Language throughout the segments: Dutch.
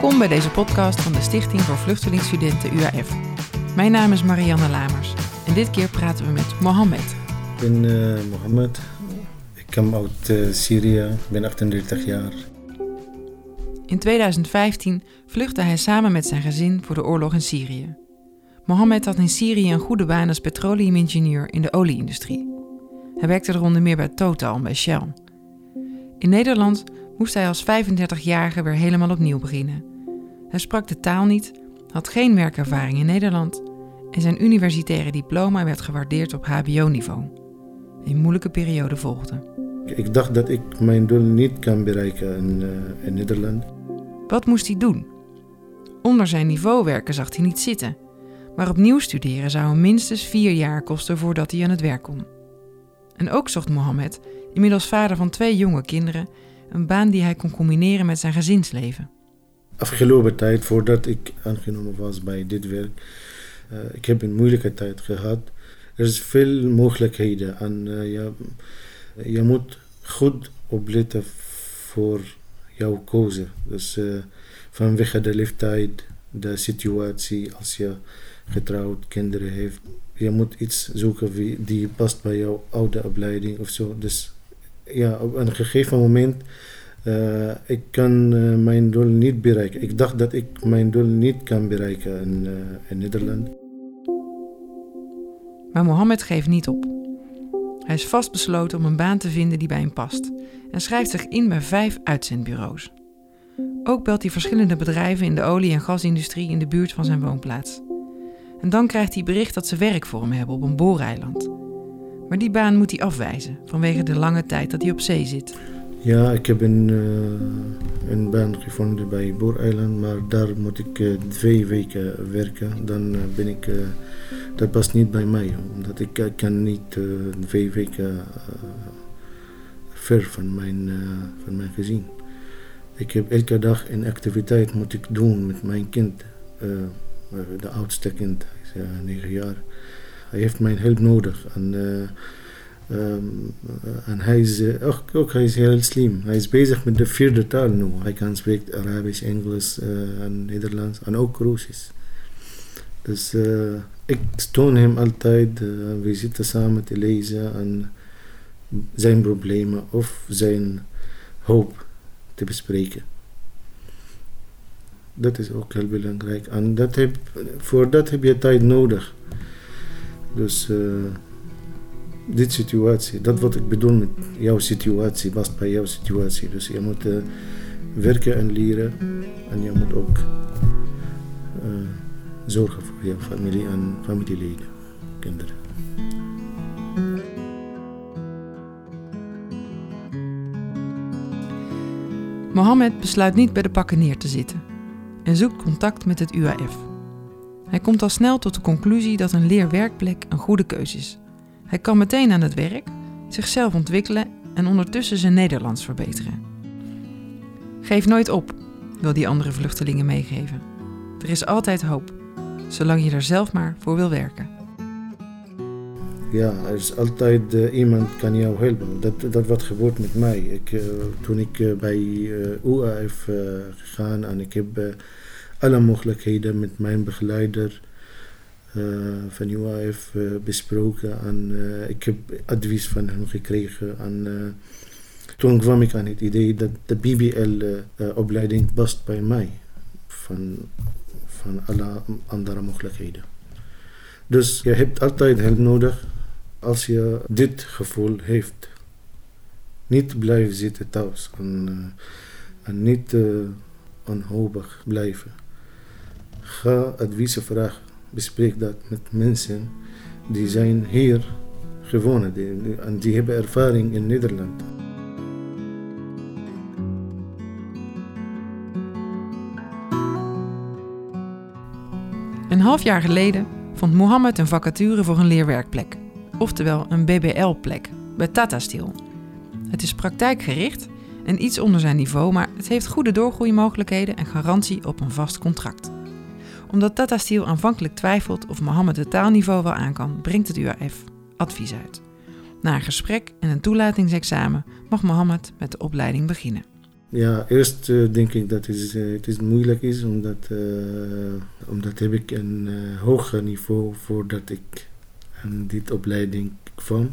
Welkom bij deze podcast van de Stichting voor Vluchtelingenstudenten UAF. Mijn naam is Marianne Lamers en dit keer praten we met Mohammed. Ik ben uh, Mohammed. Ik kom uit uh, Syrië. Ik ben 38 jaar. In 2015 vluchtte hij samen met zijn gezin voor de oorlog in Syrië. Mohammed had in Syrië een goede baan als petroleumingenieur in de olieindustrie. Hij werkte er onder meer bij Total en bij Shell. In Nederland moest hij als 35-jarige weer helemaal opnieuw beginnen. Hij sprak de taal niet, had geen werkervaring in Nederland en zijn universitaire diploma werd gewaardeerd op HBO-niveau. Een moeilijke periode volgde. Ik dacht dat ik mijn doel niet kan bereiken in, uh, in Nederland. Wat moest hij doen? Onder zijn niveau werken zag hij niet zitten, maar opnieuw studeren zou hem minstens vier jaar kosten voordat hij aan het werk kon. En ook zocht Mohammed, inmiddels vader van twee jonge kinderen, een baan die hij kon combineren met zijn gezinsleven. Afgelopen tijd, voordat ik aangenomen was bij dit werk, uh, ik heb een moeilijke tijd gehad. Er is veel mogelijkheden en uh, je, je moet goed opletten voor jouw keuze. Dus uh, vanwege de leeftijd, de situatie, als je getrouwd kinderen heeft, je moet iets zoeken die past bij jouw oude opleiding of zo. Dus ja, op een gegeven moment, uh, ik kan uh, mijn doel niet bereiken. Ik dacht dat ik mijn doel niet kan bereiken in, uh, in Nederland. Maar Mohammed geeft niet op. Hij is vastbesloten om een baan te vinden die bij hem past en schrijft zich in bij vijf uitzendbureaus. Ook belt hij verschillende bedrijven in de olie- en gasindustrie in de buurt van zijn woonplaats. En dan krijgt hij bericht dat ze werk voor hem hebben op een booreiland. Maar die baan moet hij afwijzen vanwege de lange tijd dat hij op zee zit. Ja, ik heb een, uh, een baan gevonden bij Booreiland, maar daar moet ik uh, twee weken werken. Dan uh, ben ik, dat past niet bij mij, omdat ik kan niet twee weken ver van mijn, van mijn gezin. Ik heb elke dag een activiteit moet ik doen met mijn kind, de oudste kind, hij is negen jaar. Hij heeft mijn hulp nodig. En, um, en hij is ook, ook hij is heel slim. Hij is bezig met de vierde taal nu. Hij kan spreken Arabisch, Engels en Nederlands en ook Russisch. Dus ik steun hem altijd. We zitten samen te lezen en zijn problemen of zijn hoop te bespreken. Dat is ook heel belangrijk. En dat heb, voor dat heb je tijd nodig. Dus uh, dit situatie, dat wat ik bedoel met jouw situatie, past bij jouw situatie. Dus je moet uh, werken en leren en je moet ook uh, zorgen voor jouw familie en familieleden, kinderen. Mohammed besluit niet bij de pakken neer te zitten en zoekt contact met het UAF. Hij komt al snel tot de conclusie dat een leerwerkplek een goede keuze is. Hij kan meteen aan het werk, zichzelf ontwikkelen en ondertussen zijn Nederlands verbeteren. Geef nooit op, wil die andere vluchtelingen meegeven. Er is altijd hoop, zolang je er zelf maar voor wil werken. Ja, er is altijd uh, iemand kan jou helpen. Dat, dat wat gebeurt met mij. Ik, uh, toen ik uh, bij UAF gegaan en ik heb alle mogelijkheden met mijn begeleider uh, van UAF uh, besproken en uh, ik heb advies van hem gekregen. En toen kwam ik aan het idee dat de BBL-opleiding past bij mij van, van alle andere mogelijkheden. Dus je hebt altijd hulp nodig als je dit gevoel heeft. Niet blijven zitten thuis en, en niet onhopig blijven. Ga adviezen vragen. Bespreek dat met mensen die zijn hier gewonnen die, en die hebben ervaring in Nederland. Een half jaar geleden vond Mohammed een vacature voor een leerwerkplek, oftewel een BBL-plek, bij Tata Steel. Het is praktijkgericht en iets onder zijn niveau, maar het heeft goede doorgroeimogelijkheden en garantie op een vast contract omdat Tata Steel aanvankelijk twijfelt of Mohammed het taalniveau wel aan kan, brengt het UAF advies uit. Na een gesprek en een toelatingsexamen mag Mohammed met de opleiding beginnen. Ja, eerst uh, denk ik dat het, is, uh, het is moeilijk is, omdat, uh, omdat heb ik een hoger niveau voordat ik aan dit opleiding kwam.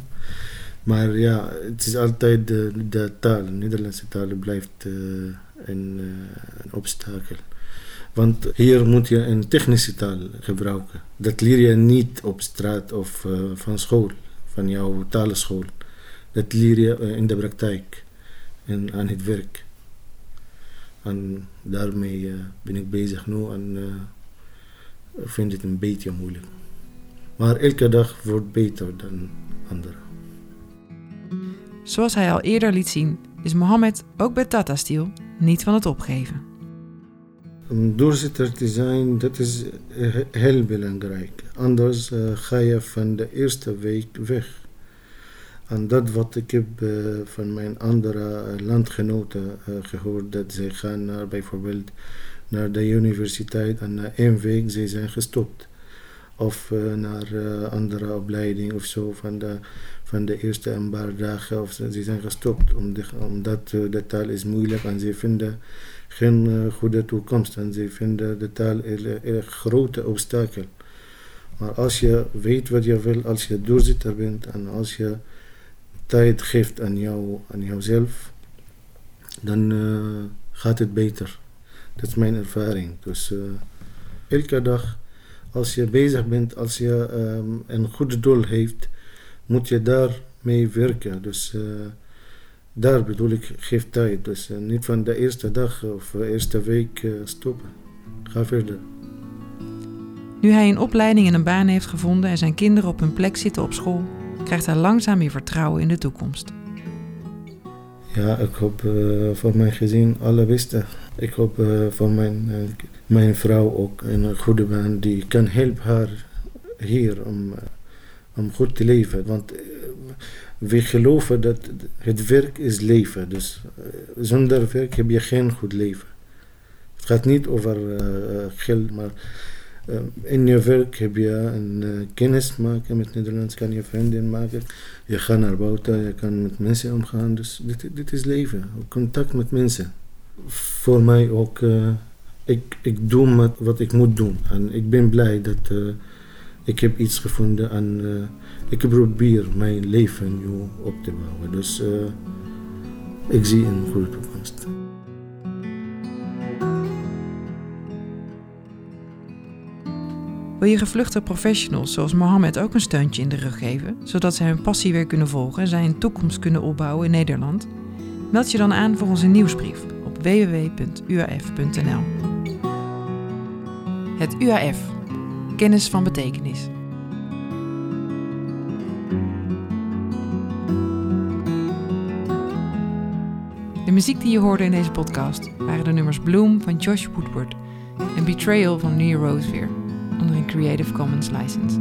Maar ja, het is altijd de, de taal, de Nederlandse taal blijft een obstakel. Want hier moet je een technische taal gebruiken. Dat leer je niet op straat of van school, van jouw talenschool. Dat leer je in de praktijk en aan het werk. En daarmee uh, ben ik bezig nu en vind het een beetje moeilijk. Maar elke dag wordt beter dan anderen. Zoals hij al eerder liet zien, is Mohammed ook bij Tata Steel niet van het opgeven. Om doorzitter te zijn, dat is heel belangrijk. Anders uh, ga je van de eerste week weg. En dat wat ik heb uh, van mijn andere landgenoten gehoord, dat ze gaan naar bijvoorbeeld naar de universiteit en na één week ze zijn gestopt. Of uh, naar andere opleiding of zo van de, van de eerste een paar dagen of ze zijn gestopt. omdat de taal is moeilijk en ze vinden geen goede toekomst. En ze vinden de taal een grote obstakel. Maar als je weet wat je wil, als je doorzitter bent en als je tijd geeft aan, jou, aan jouzelf, dan uh, gaat het beter. Dat is mijn ervaring. Dus uh, elke dag, als je bezig bent, als je um, een goed doel heeft, moet je daarmee werken. Dus daar bedoel ik, geef tijd. Dus niet van de eerste dag of de eerste week stoppen. Ga verder. Nu hij een opleiding en een baan heeft gevonden en zijn kinderen op hun plek zitten op school, krijgt hij langzaam weer vertrouwen in de toekomst. Ja, ik hoop uh, voor mijn gezin alle beste. Ik hoop uh, voor mijn, uh, mijn vrouw ook een goede baan die kan helpen haar hier om, om goed te leven. Want we geloven dat het werk is leven. Dus zonder werk heb je geen goed leven. Het gaat niet over geld, maar in je werk heb je een kennis maken met Nederlands, kan je vrienden maken. Je gaat naar buiten, je kan met mensen omgaan. Dus dit, is leven, contact met mensen. Voor mij ook, ik, ik doe wat ik moet doen. En ik ben blij dat ik heb iets gevonden en ik probeer mijn leven nu op te bouwen. Dus ik zie een goede toekomst. Wil je gevluchte professionals zoals Mohammed ook een steuntje in de rug geven, zodat zij hun passie weer kunnen volgen en zij een toekomst kunnen opbouwen in Nederland? Meld je dan aan voor onze nieuwsbrief op www.uaf.nl. Het UAF, kennis van betekenis. De muziek die je hoorde in deze podcast waren de nummers Bloom van Josh Woodward en Betrayal van Near Roseveer onder een Creative Commons license.